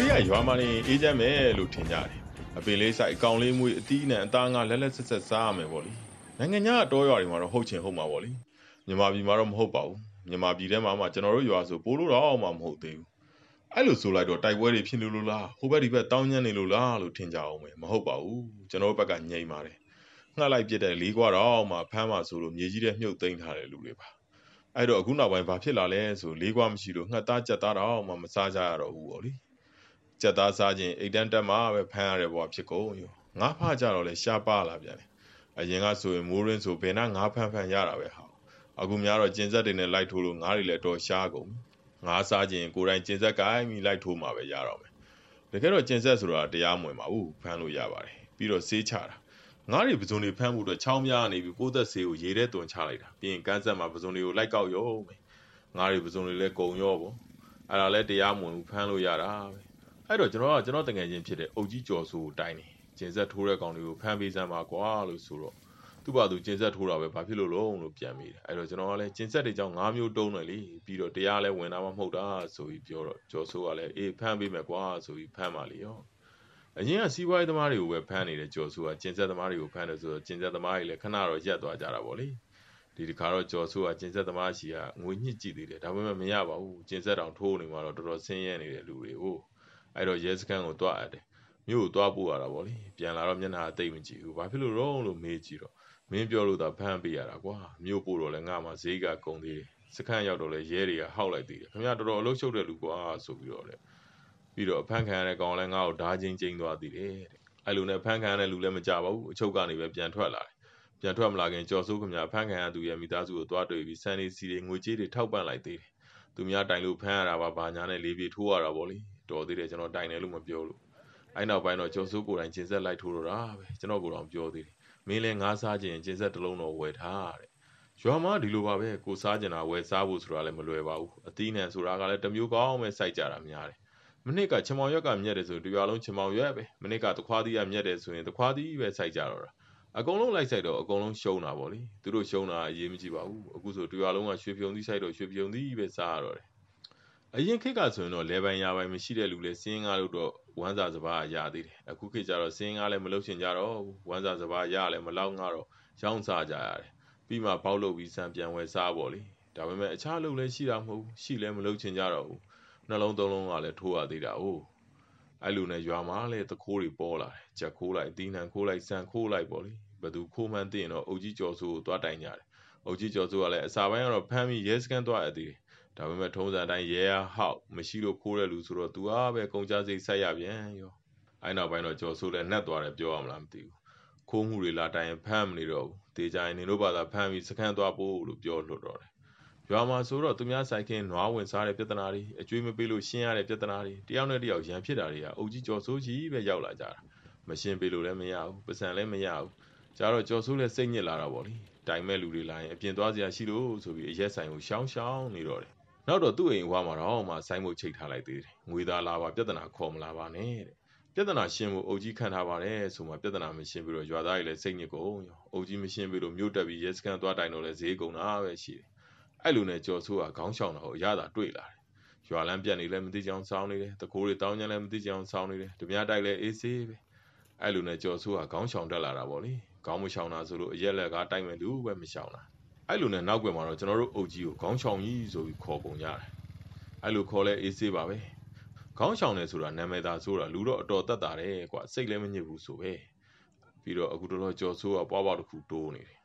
တွေကရွာမှာနေအေးချမ်းမယ်လို့ထင်ကြတယ်အပင်လေးဆိုင်အကောင်လေးမွေးအတီးနဲ့အသားငါလက်လက်ဆက်ဆက်စားရမယ်ပေါ့လေနိုင်ငံခြားတော်ရွာတွေမှာတော့ဟုတ်ချင်ဟုတ်မှာပေါ့လေမြန်မာပြည်မှာတော့မဟုတ်ပါဘူးမြန်မာပြည်ထဲမှာမှကျွန်တော်တို့ရွာဆိုပိုးလို့တော့မှမဟုတ်သေးဘူးအဲ့လိုဆိုလိုက်တော့တိုက်ပွဲတွေဖြစ်လို့လို့လားဟိုဘက်ဒီဘက်တောင်းညံ့နေလို့လားလို့ထင်ကြအောင်ပဲမဟုတ်ပါဘူးကျွန်တော်တို့ဘက်ကညိမ့်ပါတယ်ငှက်လိုက်ပြစ်တဲ့လေးကွာတော့မှဖမ်းမှဆိုလို့မြေကြီးထဲမြုပ်သိမ်းထားတဲ့လူတွေပါအဲ့တော့အခုနောက်ပိုင်းဘာဖြစ်လာလဲဆိုလေးကွာမရှိလို့ငှက်သားကြက်သားတော့မှမစားကြရတော့ဘူးပေါ့လေ ကြက်သားစားခြင်းအိတ်တန်းတက်မှပဲဖမ်းရတဲ့ဘဝဖြစ်ကုန်ရောငါးဖကြတော့လဲရှားပါလာပြန်တယ်အရင်ကဆိုရင်မိုးရင်းဆိုဘယ်နှငါးဖမ်းဖမ်းရတာပဲဟာအခုများတော့ကျင်ဆက်တွေနဲ့လိုက်ထိုးလို့ငါးတွေလည်းတော်ရှားကုန်ငါးစားခြင်းကိုယ်တိုင်ကျင်ဆက်ကိုင်းပြီးလိုက်ထိုးမှပဲရတော့မယ်တကယ်တော့ကျင်ဆက်ဆိုတာတရားမဝင်ပါဘူးဖမ်းလို့ရပါတယ်ပြီးတော့ဆေးချတာငါးတွေပစုံတွေဖမ်းဖို့အတွက်ချောင်းများနေပြီးပိုးသက်ဆေးကိုရေထဲတွန်ချလိုက်တာပြီးရင်ကန်းဆက်မှာပစုံတွေကိုလိုက်ကောက်ရောမယ်ငါးတွေပစုံတွေလည်းကုံရောပေါ့အဲ့ဒါလည်းတရားမဝင်ဘူးဖမ်းလို့ရတာပဲ အဲ့တော့ကျွန်တော်ကကျွန်တော်တကယ်ချင်းဖြစ်တဲ့အုတ်ကြီးကျော်ဆိုကိုတိုင်းနေကျင်ဆက်ထိုးတဲ့ကောင်တွေကိုဖမ်းပေးစမ်းပါကွာလို့ဆိုတော့သူ့ဘာသူကျင်ဆက်ထိုးတာပဲဘာဖြစ်လို့လုံးလို့ပြန်မိတယ်အဲ့တော့ကျွန်တော်ကလည်းကျင်ဆက်တွေကြောင့်၅မျိုးတုံးတယ်လေပြီးတော့တရားလည်းဝင်တာမှမဟုတ်တာဆိုပြီးပြောတော့ကျော်ဆိုကလည်းအေးဖမ်းပေးမယ်ကွာဆိုပြီးဖမ်းပါလေရောအရင်ကစီးပွားရေးသမားတွေကိုပဲဖမ်းနေတဲ့ကျော်ဆိုကကျင်ဆက်သမားတွေကိုဖမ်းတယ်ဆိုတော့ကျင်ဆက်သမားတွေလည်းခဏတော့ရက်သွားကြတာပေါ့လေဒီဒီခါတော့ကျော်ဆိုကကျင်ဆက်သမားရှိကငွေညှစ်ကြည့်သေးတယ်ဒါပေမဲ့မရပါဘူးကျင်ဆက်တောင်ထိုးနေမှာတော့တော်တော်ဆင်းရဲနေတဲ့လူတွေကို အဲ့တော့ရဲစခန်းကိုတွားရတယ်မြို့ကိုတွားပို့ရတာပေါ့လေပြန်လာတော့မျက်နှာအသိမကြည့်ဘူးဘာဖြစ်လို့တော့လို့မေးကြည့်တော့မင်းပြောလို့သာဖမ်းပေးရတာကွာမြို့ပို့တော့လဲငါမှဈေးကကုန်သေးတယ်စခန်းရောက်တော့လဲရဲတွေကဟောက်လိုက်သေးတယ်ခင်ဗျာတော်တော်အလုပ်ရှုပ်တဲ့လူကွာဆိုပြီးတော့လေပြီးတော့အဖမ်းခံရတဲ့ကောင်လဲငါ့ကိုဓာချင်းချင်းသွားသေးတယ်တဲ့အဲ့လိုနဲ့ဖမ်းခံရတဲ့လူလည်းမကြပါဘူးအချုပ်ကနေပဲပြန်ထွက်လာတယ်ပြန်ထွက်မလာခင်ကြော်စိုးခင်ဗျာဖမ်းခံရသူရဲ့မိသားစုကိုတွားတွေ့ပြီးစံနေစီတွေငွေကြေးတွေထောက်ပံ့လိုက်သေးတယ်သူများတိုင်လို့ဖမ်းရတာပါဘာညာနဲ့လေးပြေထိုးရတာပေါ့လေ တော်သေးတယ်ကျွန်တော်တိုင်တယ်လို့မပြောလို့အဲ့နောက်ပိုင်းတော့ကျော်စိုးကိုယ်တိုင်ကျင်ဆက်လိုက်ထိုးတော့တာပဲကျွန်တော်ကိုယ်တော်ပြောသေးတယ်မင်းလည်းငါးစားခြင်းကျင်ဆက်တစ်လုံးတော့ဝယ်ထားတဲ့ရွာမှာဒီလိုပါပဲကိုစားကျင်တာဝယ်စားဖို့ဆိုတာလည်းမလွယ်ပါဘူးအသီးနှံဆိုတာကလည်းတစ်မျိုးကောင်းပဲစိုက်ကြတာများတယ်မနစ်ကချမောင်ရွက်ကမြက်တယ်ဆိုတရွာလုံးချမောင်ရွက်ပဲမနစ်ကတခွားသီးကမြက်တယ်ဆိုရင်တခွားသီးပဲစိုက်ကြတော့တာအကုန်လုံးလိုက်ဆိုင်တော့အကုန်လုံးရှုံးတာပေါ့လေသူတို့ရှုံးတာအရေးမကြီးပါဘူးအခုဆိုတရွာလုံးကရွှေပြုံသီးဆိုင်တော့ရွှေပြုံသီးပဲစားရတော့တယ် အရင်ခေတ်ကဆိုရင်တော့လဲပိုင်ရပိုင်မရှိတဲ့လူလဲစင်းကားလို့တော့ဝမ်းစာစဘာရသေးတယ်အခုခေတ်ကျတော့စင်းကားလည်းမလုပ်ချင်ကြတော့ဝမ်းစာစဘာရလည်းမလောက်ငါတော့ရောင်းစားကြရတယ်ပြီးမှပေါက်လုပ်ပြီးစံပြန်ဝယ်စားပေါ့လေဒါပေမဲ့အခြားလုပ်လည်းရှိတာမဟုတ်ရှိလည်းမလုပ်ချင်ကြတော့ဘူးနှလုံးသုံးလုံးကလည်းထိုးရသေးတာ哦အဲ့လိုနဲ့ရွာမှာလည်းတခိုးတွေပေါ်လာတယ်ချက်ခိုးလိုက်တီးနှံခိုးလိုက်စံခိုးလိုက်ပေါ့လေဘသူခိုးမှန်းသိရင်တော့အုတ်ကြီးကျော်စိုးကိုတွားတိုင်ကြတယ်အုတ်ကြီးကျော်စိုးကလည်းအစာပိုင်းကတော့ဖမ်းပြီးရဲစခန်းတွားရသေးတယ် ဒါပေမဲ့ထုံးစံတိုင်းရဲဟောက်မရှိလို့ခိုးတဲ့လူဆိုတော့သူအားပဲကုန်ကြစိတ်ဆက်ရပြန်ရောအဲ့နောက်ပိုင်းတော့ကျော်စိုးလည်းနှက်သွားတယ်ပြောရမလားမသိဘူးခိုးမှုတွေလာတိုင်ဖမ်းမနေတော့ဘူးတေးကြရင်နေတို့ဘာသာဖမ်းပြီးစခန်းသွားဖို့လို့ပြောလွတ်တော့တယ်ရွာမှာဆိုတော့သူများဆိုင်ခင်းနွားဝင်စားတဲ့ပြဿနာတွေအကျွေးမပေးလို့ရှင်းရတဲ့ပြဿနာတွေတယောက်နဲ့တယောက်ရန်ဖြစ်တာတွေကအုပ်ကြီးကျော်စိုးကြီးပဲရောက်လာကြတာမရှင်းပေးလို့လည်းမရဘူးပစံလည်းမရဘူးကြတော့ကျော်စိုးလည်းစိတ်ညစ်လာတာပေါ့လေတိုင်မဲ့လူတွေလာရင်အပြင်သွားစရာရှိလို့ဆိုပြီးအရက်ဆိုင်ကိုရှောင်းရှောင်းနေတော့တယ် နောက်တော့သူ့အိမ်ဝါမှာတော့မှဆိုင်းမို့ချိတ်ထားလိုက်သေးတယ်ငွေသားလာပါပြဿနာခေါ်မလာပါနဲ့တဲ့ပြဿနာရှင်းဖို့အုပ်ကြီးခံထားပါတယ်ဆိုမှပြဿနာမရှင်းပြီးတော့ရွာသားတွေလည်းစိတ်ညစ်ကုန်ရောအုပ်ကြီးမရှင်းပြီးတော့မြို့တက်ပြီးရဲစခန်းသွားတိုင်တော့လည်းဈေးကုန်တာပဲရှိတယ်အဲ့လိုနဲ့ကြော်ဆိုးကခေါင်းရှောင်တာကိုအရသာတွေ့လာတယ်ရွာလမ်းပြက်နေလည်းမသိကြအောင်စောင်းနေတယ်တကိုးတွေတောင်းညံလည်းမသိကြအောင်စောင်းနေတယ်ဓမြတိုက်လည်းအေးဆေးပဲအဲ့လိုနဲ့ကြော်ဆိုးကခေါင်းရှောင်တက်လာတာပေါ့လေခေါင်းမရှောင်တာဆိုလို့အရက်လက်ကတိုက်မဲ့လူပဲမရှောင်တာ အဲ့လိုနဲ့နောက်ွယ်မှာတော့ကျွန်တော်တို့အုပ်ကြီးကိုခေါင်းရှောင်ကြီးဆိုပြီးခေါ်ပုံရတယ်အဲ့လိုခေါ်လဲအေးဆေးပါပဲခေါင်းရှောင်တယ်ဆိုတာနာမည်သာဆိုတာလူတော့အတော်တက်တာတယ်ကွာစိတ်လည်းမညစ်ဘူးဆိုပဲပြီးတော့အခုတော့ကြော်ဆိုးကပွားပွားတစ်ခုတိုးနေတယ်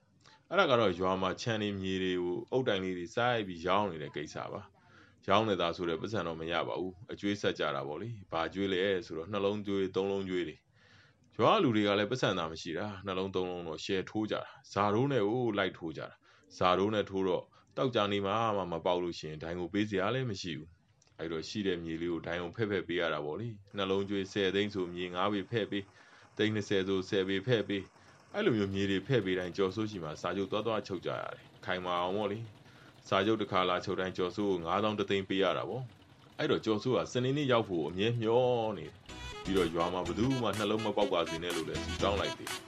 အဲ့ဒါကတော့ရွာမှာခြံနေမြေတွေကိုအုတ်တိုင်လေးတွေစိုက်ပြီးရောင်းနေတဲ့ကိစ္စပါရောင်းနေတာဆိုတော့ပတ်စံတော့မရပါဘူးအကျွေးဆက်ကြတာပေါ့လေဘာကျွေးလဲဆိုတော့နှလုံးကျွေးသုံးလုံးကျွေးတွေရွာလူတွေကလည်းပတ်စံသာမရှိတာနှလုံးသုံးလုံးတော့ရှယ်ထိုးကြတာဇာရိုးနဲ့ဟိုလိုက်ထိုးကြတာ ဇာရိုးနဲ့ထိုးတော့တောက်ကြနေမှမပေါက်လို့ရှင်ဒိုင်ကိုပေးစရာလည်းမရှိဘူးအဲ့တော့ရှိတဲ့မြေလေးကိုဒိုင်အောင်ဖက်ဖက်ပေးရတာပေါ့လေနှလုံးကျွေး10သိန်းဆိုမြေ9ပေဖက်ပေးသိန်း20ဆို10ပေဖက်ပေးအဲ့လိုမျိုးမြေတွေဖက်ပေးတိုင်းကြော်ဆိုးရှိမှာစာချုပ်သွားသွားချုပ်ကြရတယ်ခိုင်မာအောင်ပေါ့လေစာချုပ်တစ်ခါလာချုပ်တိုင်းကြော်ဆိုးကို9000တသိန်းပေးရတာပေါ့အဲ့တော့ကြော်ဆိုးကစနေနေ့ရောက်ဖို့အမြဲမျောနေတယ်ပြီးတော့ရွာမှာဘယ်သူမှနှလုံးမပေါက်ပါစေနဲ့လို့လည်းတောင်းလိုက်တယ်